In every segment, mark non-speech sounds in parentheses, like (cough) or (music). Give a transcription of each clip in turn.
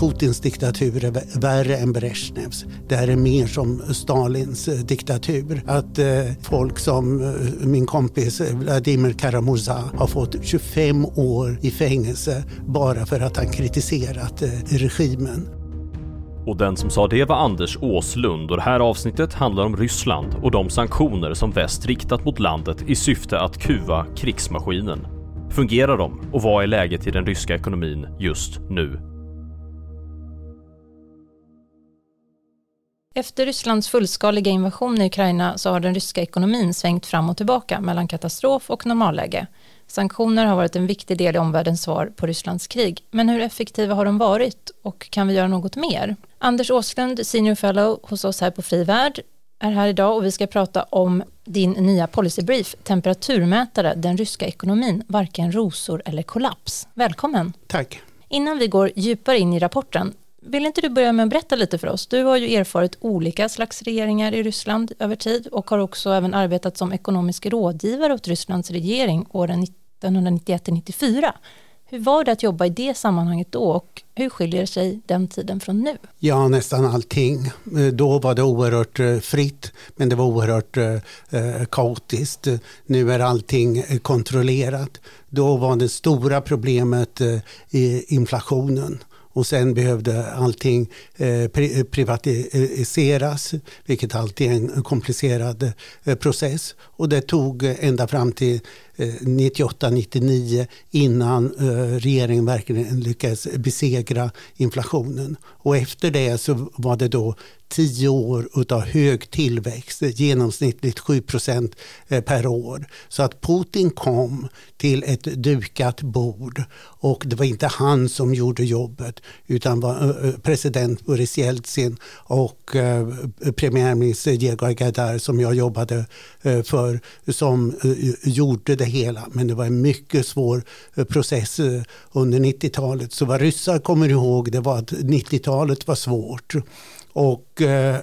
Putins diktatur är värre än Brezhnevs. Det här är mer som Stalins eh, diktatur. Att eh, folk som eh, min kompis eh, Vladimir Karamurza har fått 25 år i fängelse bara för att han kritiserat eh, regimen. Och den som sa det var Anders Åslund och det här avsnittet handlar om Ryssland och de sanktioner som väst riktat mot landet i syfte att kuva krigsmaskinen. Fungerar de och vad är läget i den ryska ekonomin just nu? Efter Rysslands fullskaliga invasion i Ukraina så har den ryska ekonomin svängt fram och tillbaka mellan katastrof och normalläge. Sanktioner har varit en viktig del i omvärldens svar på Rysslands krig. Men hur effektiva har de varit och kan vi göra något mer? Anders Åslund, senior fellow hos oss här på Fri Värld, är här idag och vi ska prata om din nya policybrief, temperaturmätare, den ryska ekonomin, varken rosor eller kollaps. Välkommen! Tack! Innan vi går djupare in i rapporten, vill inte du börja med att berätta lite för oss? Du har ju erfarit olika slags regeringar i Ryssland över tid och har också även arbetat som ekonomisk rådgivare åt Rysslands regering åren 1991-94. Hur var det att jobba i det sammanhanget då och hur skiljer sig den tiden från nu? Ja, nästan allting. Då var det oerhört eh, fritt, men det var oerhört eh, eh kaotiskt. Nu är allting eh, kontrollerat. Då var det stora problemet inflationen och sen behövde allting eh, eh, privatiseras, vilket alltid är en komplicerad eh, process. Och det tog ända fram till Eh, 98-99 innan eh, regeringen verkligen lyckades besegra inflationen. Och efter det så var det då tio år av hög tillväxt, genomsnittligt 7 procent eh, per år. Så att Putin kom till ett dukat bord och det var inte han som gjorde jobbet utan var president Boris Jeltsin och premiärminister Diego Agadar som jag jobbade för som gjorde det hela. Men det var en mycket svår eh, process eh, under 90-talet. Så vad ryssar kommer ihåg det var att 90-talet var svårt. Och eh,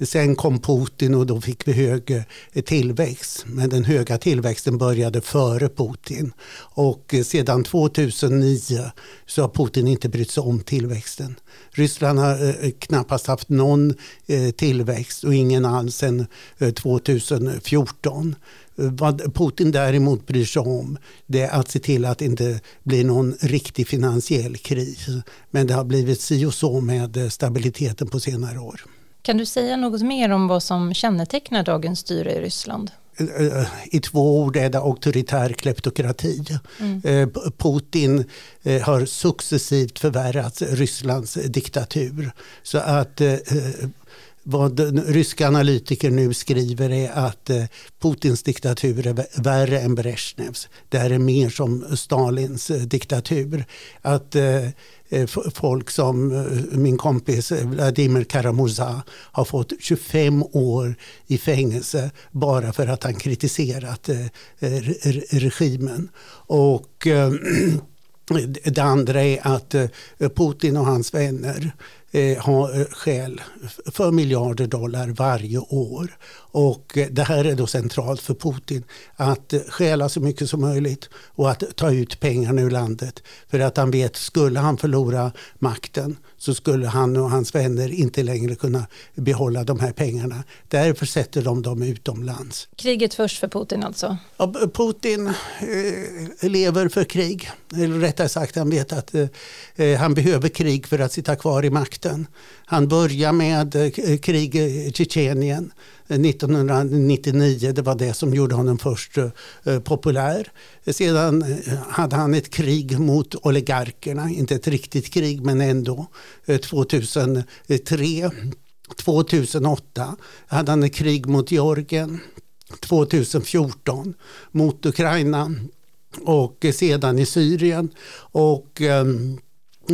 sen kom Putin och då fick vi hög eh, tillväxt. Men den höga tillväxten började före Putin. Och sedan 2009 så har Putin inte brytt sig om tillväxten. Ryssland har eh, knappast haft någon eh, tillväxt och ingen alls sedan eh, 2014. Vad Putin däremot bryr sig om det är att se till att det inte blir någon riktig finansiell kris. Men det har blivit si och så med stabiliteten på senare år. Kan du säga något mer om vad som kännetecknar dagens styre i Ryssland? I två ord är det auktoritär kleptokrati. Mm. Eh, Putin eh, har successivt förvärrat Rysslands diktatur. Så att eh, vad ryska analytiker nu skriver är att eh, Putins diktatur är värre än Brezhnevs. Det här är mer som Stalins eh, diktatur. Att eh, folk som min kompis Vladimir Karamurza har fått 25 år i fängelse bara för att han kritiserat regimen. Och (clears throat) det andra är att Putin och hans vänner eh, har eh, skäl för miljarder dollar varje år. Och eh, det här är då centralt för Putin att stjäla så mycket som möjligt och att ta ut pengarna ur landet. För att han vet, skulle han förlora makten så skulle han och hans vänner inte längre kunna behålla de här pengarna. Därför sätter de dem utomlands. Kriget först för Putin alltså? Ja, Putin eh, lever för krig. Eller rättare sagt, han vet att eh, han behöver krig för att sitta kvar i makten. Han börjar med eh, krig i Tjetjenien eh, 1999. Det var det som gjorde honom först eh, populär. Sedan hade han ett krig mot oligarkerna, inte ett riktigt krig men ändå, 2003. 2008 hade han ett krig mot Georgien. 2014 mot Ukraina och sedan i Syrien. Och ehm,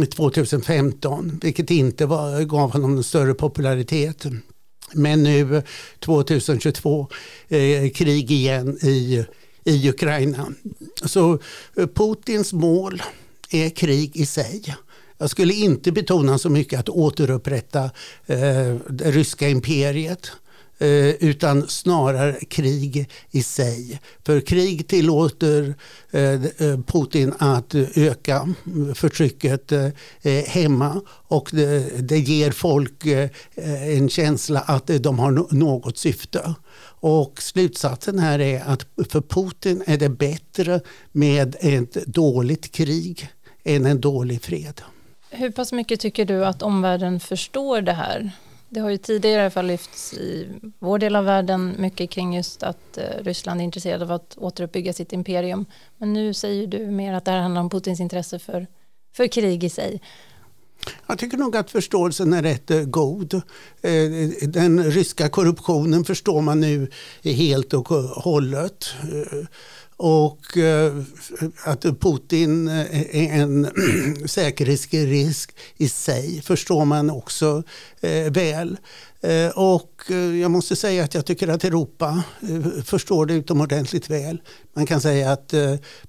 2015, vilket inte var, gav honom någon större popularitet. Men nu 2022, eh, krig igen i, i Ukraina. Så eh, Putins mål är krig i sig. Jag skulle inte betona så mycket att återupprätta eh, det ryska imperiet. Eh, utan snarare krig i sig. För krig tillåter eh, eh, Putin att öka förtrycket hemma och det ger folk en känsla att de har något syfte. Och slutsatsen här är att för Putin är det bättre med ett dåligt krig än en dålig fred. Hur pass mycket tycker du att omvärlden förstår det här? Det har ju tidigare i alla fall lyfts i vår del av världen mycket kring just att eh, Ryssland är intresserad av att återuppbygga sitt imperium. Men nu säger du mer att det här handlar om Putins intresse för, för krig i sig. Jag tycker nog att förståelsen är rätt eh, god. Eh, den ryska korruptionen förstår man nu helt och hållet. Eh, och att Putin eh, är en (clears throat) säkerhetsrisk i sig förstår man också eh, väl. Eh, och eh, jag måste säga att jag tycker att Europa eh, förstår det utomordentligt väl. Man kan säga att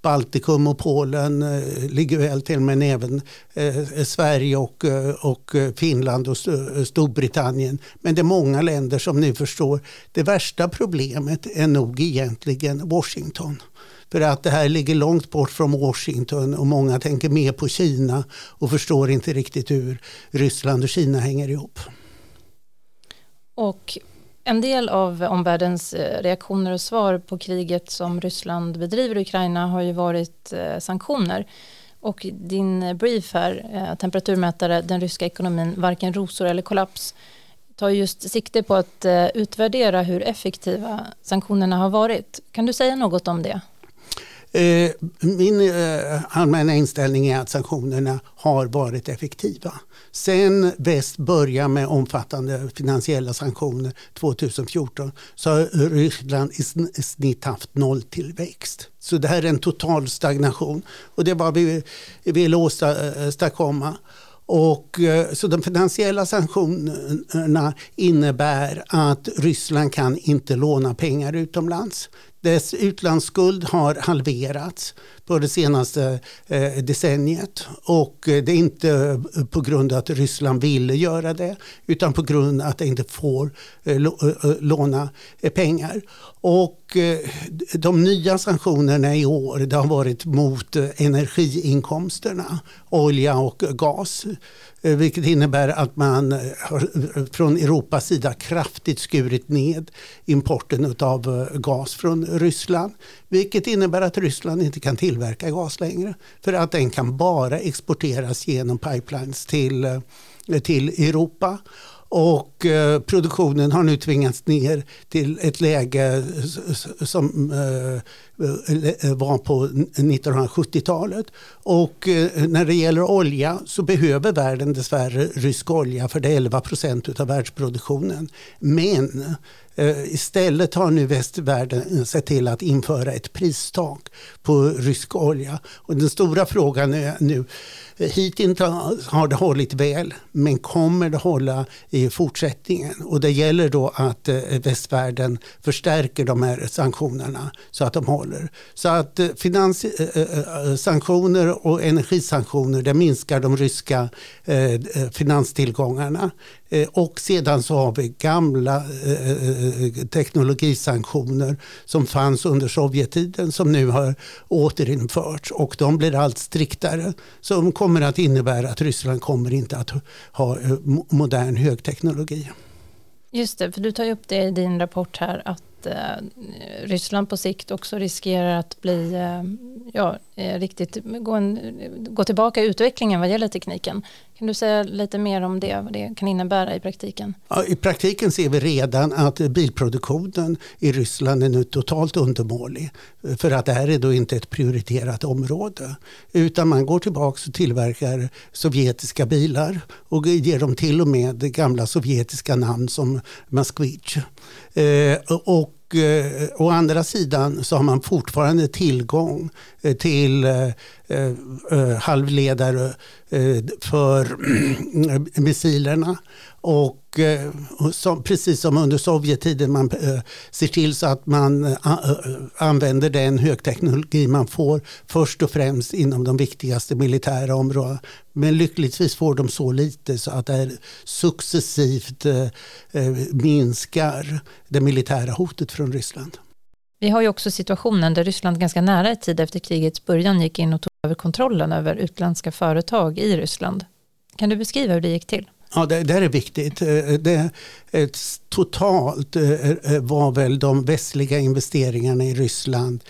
Baltikum och Polen ligger väl till men även Sverige och, och Finland och Storbritannien. Men det är många länder som nu förstår. Det värsta problemet är nog egentligen Washington. För att det här ligger långt bort från Washington och många tänker mer på Kina och förstår inte riktigt hur Ryssland och Kina hänger ihop. Och en del av omvärldens eh, reaktioner och svar på kriget som Ryssland bedriver i Ukraina har ju varit eh, sanktioner. Och din brief här, eh, temperaturmätare, den ryska ekonomin, varken rosor eller kollaps, tar just sikte på att utvärdera hur effektiva sanktionerna har varit. Kan du säga något om det? Eh, min eh, allmänna inställning är att sanktionerna har varit effektiva. Sen väst började med omfattande finansiella sanktioner 2014 så har Ryssland i snitt haft nolltillväxt. Så det här är en total stagnation och det var vi vill åstadkomma. Och, eh, så de finansiella sanktionerna innebär att Ryssland kan inte låna pengar utomlands. Dess utlandsskuld har halverats på det senaste eh, decenniet. Och eh, det är inte eh, på grund av att Ryssland ville göra det utan på grund av att det inte får eh, låna pengar. Och de nya sanktionerna i år det har varit mot energiinkomsterna, olja och gas. Eh, vilket innebär att man eh, har eh, från Europas sida kraftigt skurit ned importen av gas från Ryssland. Vilket innebär att Ryssland inte kan tillverka gas längre. För att den kan bara exporteras genom pipelines till, till Europa. Och eh, produktionen har nu tvingats ner till ett läge som eh, eh, var på 1970-talet. Och eh, när det gäller olja så behöver världen dessvärre rysk olja för det är 11 procent av världsproduktionen. Men eh, Istället har nu västvärlden eh, sett till att införa ett pristak på rysk olja. Och den stora frågan är nu Hittills har det hållit väl, men kommer det hålla i fortsättningen? Och det gäller då att eh, västvärlden förstärker de här sanktionerna så att de håller. Så att eh, finanssanktioner eh, och energisanktioner det minskar de ryska finanstillgångarna. Och sedan så har vi gamla teknologisanktioner som fanns under Sovjettiden som nu har återinförts och de blir allt striktare. Som kommer att innebära att Ryssland kommer inte att ha eh, modern högteknologi. Just det, för du tar ju upp det i din rapport här att att eh, Ryssland på sikt också riskerar att bli, eh, ja, eh, riktigt gå, en, gå tillbaka i utvecklingen vad gäller tekniken. Kan du säga lite mer om det, vad det kan innebära i praktiken? Ja, I praktiken ser vi redan att bilproduktionen i Ryssland är nu totalt undermålig. För att det här är då inte ett prioriterat område. Utan man går tillbaka och tillverkar sovjetiska bilar och ger dem till och med gamla sovjetiska namn som Moskvich. Eh, och eh, å andra sidan så har man fortfarande tillgång eh, till eh, eh, halvledare eh, för (clears throat) missilerna. Och eh, som, precis som under Sovjettiden, man eh, ser till så att man eh, använder den högteknologi man får först och främst inom de viktigaste militära områdena. Men lyckligtvis får de så lite så att det successivt minskar det militära hotet från Ryssland. Vi har ju också situationen där Ryssland ganska nära i tid efter krigets början gick in och tog över kontrollen över utländska företag i Ryssland. Kan du beskriva hur det gick till? Ja, det, det är viktigt. Eh, eh, det, ett, totalt var väl de västliga investeringarna i Ryssland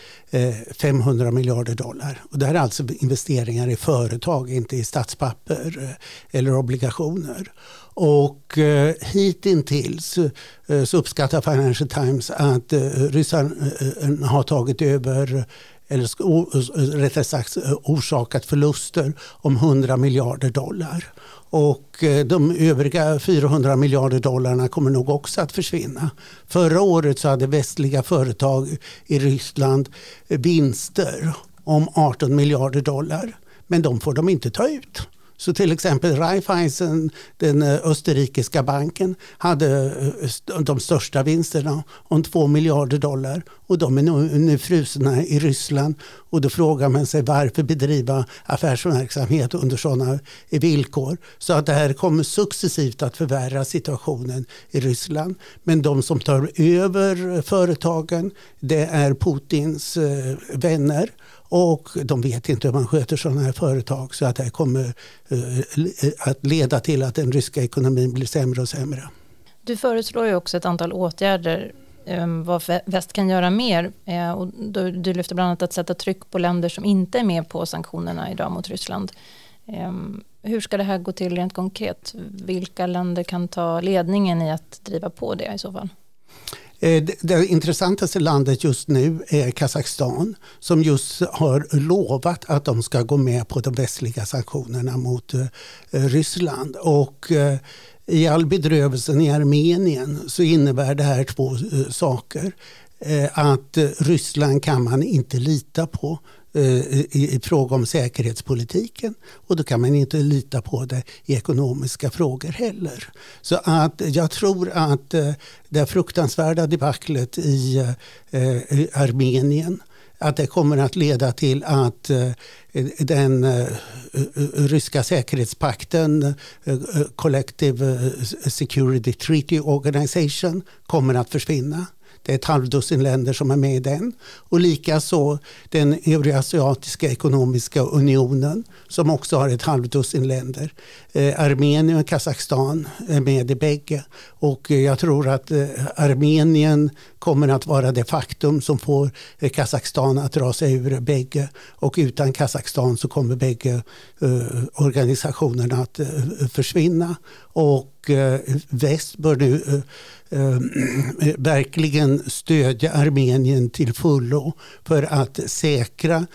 500 miljarder dollar. Och det är alltså investeringar i företag, inte i statspapper eller obligationer. Och eh, hittills så uppskattar Financial Times att ryssarna har tagit över eller rättare sagt eh, orsakat förluster om 100 miljarder dollar. Och eh, de övriga 400 miljarder dollarna kommer nog också att försvinna. Förra året så hade västliga företag i Ryssland eh, vinster om 18 miljarder dollar. Men de får de inte ta ut. Så till exempel Raiffeisen, den eh, österrikiska banken, hade eh, de största vinsterna om 2 miljarder dollar och de är nu, nu frusna i Ryssland. Och då frågar man sig varför bedriva affärsverksamhet under sådana villkor. Så att det här kommer successivt att förvärra situationen i Ryssland. Men de som tar över företagen det är Putins eh, vänner och de vet inte hur man sköter sådana här företag så att det kommer eh, att leda till att den ryska ekonomin blir sämre och sämre. Du föreslår ju också ett antal åtgärder ehm, vad väst kan göra mer. Eh, och du lyfter bland annat att sätta tryck på länder som inte är med på sanktionerna idag mot Ryssland. Ehm, hur ska det här gå till rent konkret? Vilka länder kan ta ledningen i att driva på det i så fall? Eh, det intressantaste landet just nu är Kazakstan som just har lovat att de ska gå med på de västliga sanktionerna mot eh, Ryssland. Och eh, i all bedrövelsen i Armenien så innebär det här två saker. Att Ryssland kan man inte lita på Eh, i, i fråga om säkerhetspolitiken och då kan man inte lita på det i ekonomiska frågor heller. Så att jag tror att eh, det fruktansvärda debaclet i eh, i Armenien att det kommer att leda till att den ryska säkerhetspakten Collective Security Treaty Organization kommer att försvinna. Det är ett halvdussin länder som är med i den. Och likaså den Eurasiatiska ekonomiska unionen som också har ett halvdussin länder. Eh, Armenien och Kazakstan är med i bägge. Och eh, jag tror att eh, Armenien kommer att vara det faktum som får eh, Kazakstan att dra sig ur bägge. Och utan Kazakstan så kommer bägge eh, organisationerna att eh, försvinna. Och väst bör nu (clears throat) verkligen stödja Armenien till fullo för att säkra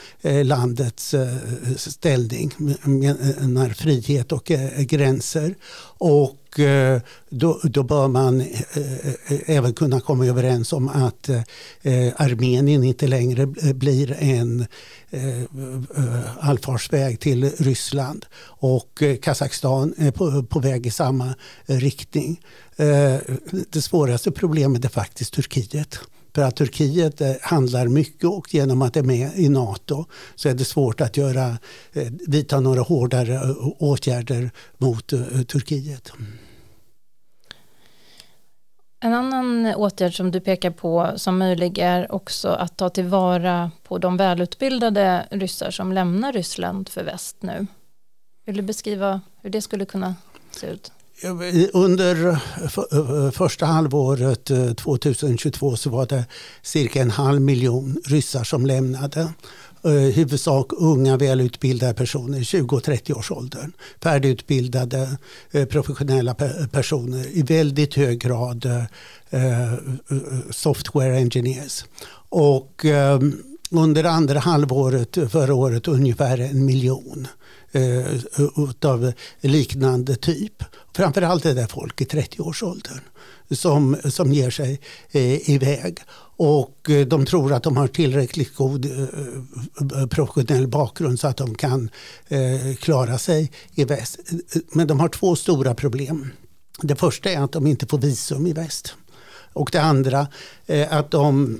landets ställning menar frihet och gränser. Och Eh, då, då bör man eh, eh, även kunna komma överens om att Armenien inte längre blir en allfarväg till Ryssland. Och Kazakstan är på, på väg i samma riktning. Det svåraste problemet är faktiskt Turkiet. För att Turkiet handlar mycket och genom att det är med i NATO så är det svårt att göra, vidta några hårdare åtgärder mot Turkiet. En annan åtgärd som du pekar på som möjlig är också att ta tillvara på de välutbildade ryssar som lämnar Ryssland för väst nu. Vill du beskriva hur det skulle kunna se ut? Under eh, första halvåret eh, 2022 så var det cirka en halv miljon ryssar som lämnade. Eh, huvudsak unga välutbildade personer, 20 och 30 års åldern. Färdigutbildade eh, professionella personer i väldigt hög grad eh, eh, software engineers. Och ehm, under andra halvåret förra året ungefär en miljon eh, av liknande typ. Framförallt är det folk i 30-årsåldern som, som ger sig eh, iväg. Och eh, de tror att de har tillräckligt god eh, eh, professionell bakgrund så att de kan eh, klara sig i väst. Men de har två stora problem. Det första är att de inte får visum i väst. Och det andra är att de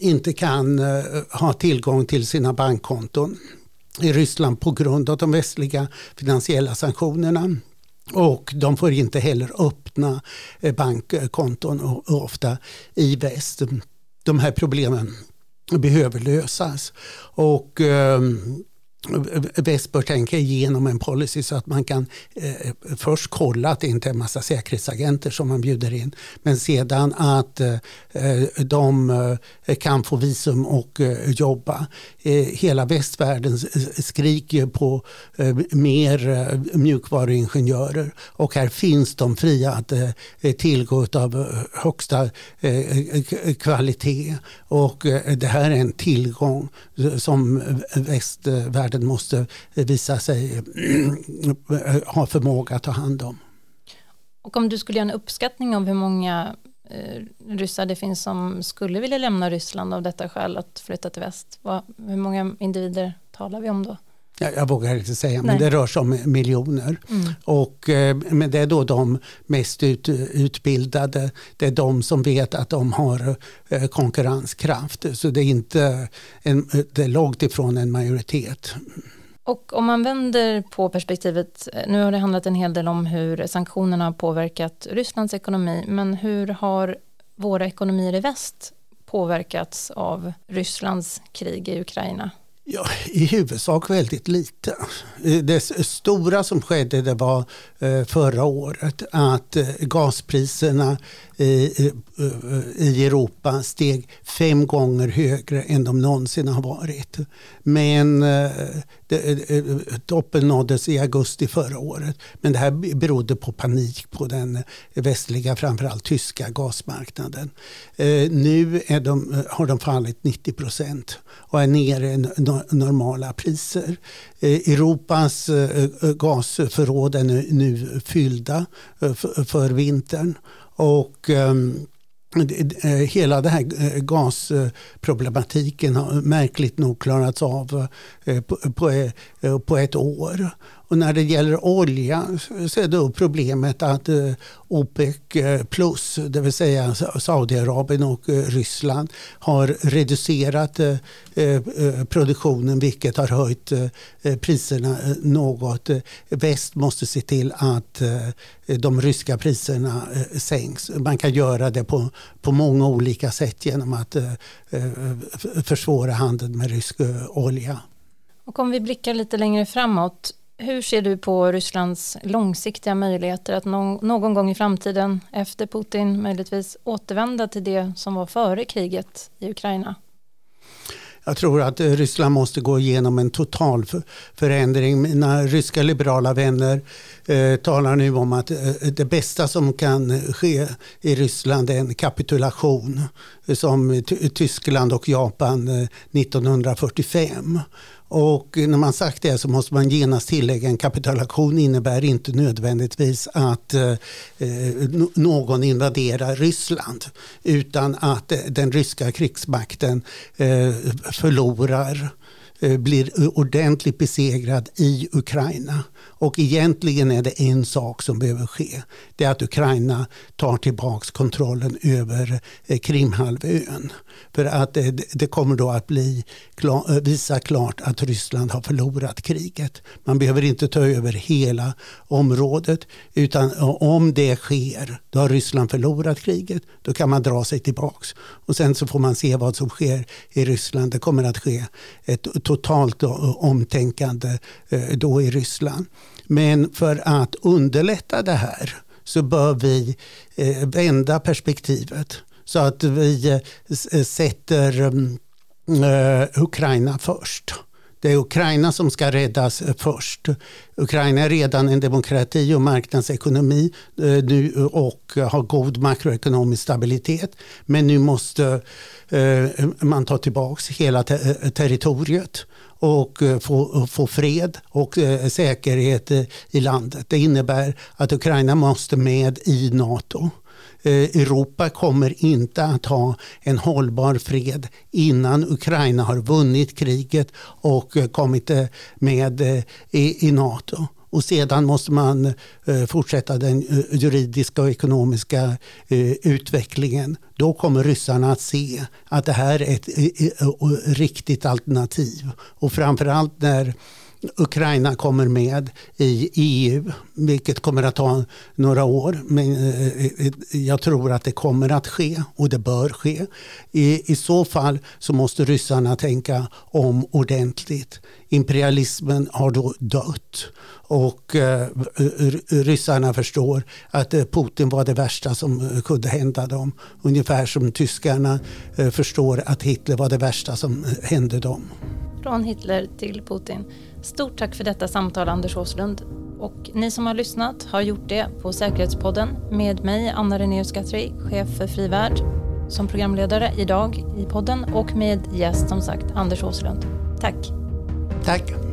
inte kan eh, ha tillgång till sina bankkonton i Ryssland på grund av de västliga finansiella sanktionerna. Och de får inte heller öppna eh, bankkonton ofta i väst. De här problemen behöver lösas. Och ehm, bäst väst bör tänka igenom en policy så att man kan eh, först kolla att det inte är en massa säkerhetsagenter som man bjuder in. Men sedan att eh, de eh, kan få visum och eh, jobba. Eh, hela västvärlden eh, skriker på eh, mer eh, mjukvaruingenjörer och här finns de fria att tillgå av högsta kvalitet. Och det här är en tillgång som västvärlden världen måste visa sig (clears throat) ha förmåga att ta hand om. Och om du skulle göra en uppskattning av hur många eh, ryssar det finns som skulle vilja lämna Ryssland av detta skäl att flytta till väst, vad, hur många individer talar vi om då? Jag, jag vågar inte säga, Nej. men det rör sig om miljoner. Mm. Och, eh, men det är då de mest ut, utbildade, det är de som vet att de har eh, konkurrenskraft. Så det är, inte en, det är långt ifrån en majoritet. Och om man vänder på perspektivet, eh, nu har det handlat en hel del om hur sanktionerna har påverkat Rysslands ekonomi, men hur har våra ekonomier i väst påverkats av Rysslands krig i Ukraina? Ja, I huvudsak väldigt lite. Eh, det stora som skedde det var eh, förra året att eh, gaspriserna i, i Europa steg fem gånger högre än de någonsin har varit. Men eh, eh, eh, toppen nåddes i augusti förra året. Men det här berodde på panik på den västliga, framförallt tyska gasmarknaden. Nu de, har de fallit 90 procent och är nere i normala priser. Europas gasförråd är nu, fyllda för vintern. Och ehm, eh, hela den här eh, gasproblematiken har märkligt nog klarats av eh, på ett år. Och när det gäller olja så är då problemet att eh, OPEC eh, plus, det vill säga Saudiarabien och eh, Ryssland har reducerat produktionen vilket har höjt priserna något. Väst måste se till att de ryska priserna sänks. Man kan göra det på, på många olika sätt genom att försvåra handeln med rysk olja. Och om vi blickar lite längre framåt, hur ser du på Rysslands långsiktiga möjligheter att någon gång i framtiden, efter Putin möjligtvis, återvända till det som var före kriget i Ukraina? Jag tror att eh, Ryssland måste gå igenom en total förändring. Mina ryska liberala vänner eh, talar nu om att eh, det bästa som kan ske i Ryssland är en kapitulation eh, som Tyskland och Japan eh, 1945. Och när man sagt det så måste man genast tillägga en kapitulation innebär inte nödvändigtvis att eh, eh någon invaderar Ryssland utan att eh, den ryska krigsmakten eh, förlorar. eh, Eh, blir ordentligt besegrad i Ukraina. Och egentligen är det en sak som behöver ske. Det är att Ukraina tar tillbaka kontrollen över eh, Krimhalvön. För att eh, det kommer då att bli, visa klart att Ryssland har förlorat kriget. Man behöver inte ta över hela området utan om det sker, då har Ryssland förlorat kriget, då kan man dra sig tillbaks. Och sen så får man se vad som sker i Ryssland. Det kommer att ske ett totalt omtänkande eh, då i Ryssland. Men för att underlätta det här så bör vi eh, vända perspektivet så att vi eh, sätter mm, Ukraina först. Det är Ukraina som ska räddas eh, först. Ukraina är redan en demokrati och marknadsekonomi eh, nu eh, och har god makroekonomisk stabilitet. Men nu måste man ta tillbaka hela territoriet och få, få fred och säkerhet i landet. Det innebär att Ukraina måste med i NATO. Eh, Europa kommer inte att ha en hållbar fred innan Ukraina har vunnit kriget och eh, kommit eh, med i, i NATO. och sedan måste man fortsätta den juridiska och ekonomiska utvecklingen. Då kommer ryssarna att se att det här är ett riktigt alternativ. Och framförallt när Ukraina kommer med i EU, vilket kommer att ta några år. Men eh, jag tror att det kommer att ske och det bör ske. I, i så fall så måste ryssarna tänka om ordentligt. Imperialismen har då dött och eh, ryssarna förstår att eh, Putin var det värsta som eh, kunde hända dem. Ungefär som tyskarna förstår att Hitler var det värsta som hände dem. Från Hitler till Putin. Stort tack för detta samtal Anders Åslund. Och ni som har lyssnat har gjort det på Säkerhetspodden med mig Anna Renéus Gattri, chef för Frivärd, som programledare idag i podden och med gäst som sagt Anders Åslund. Tack. Tack.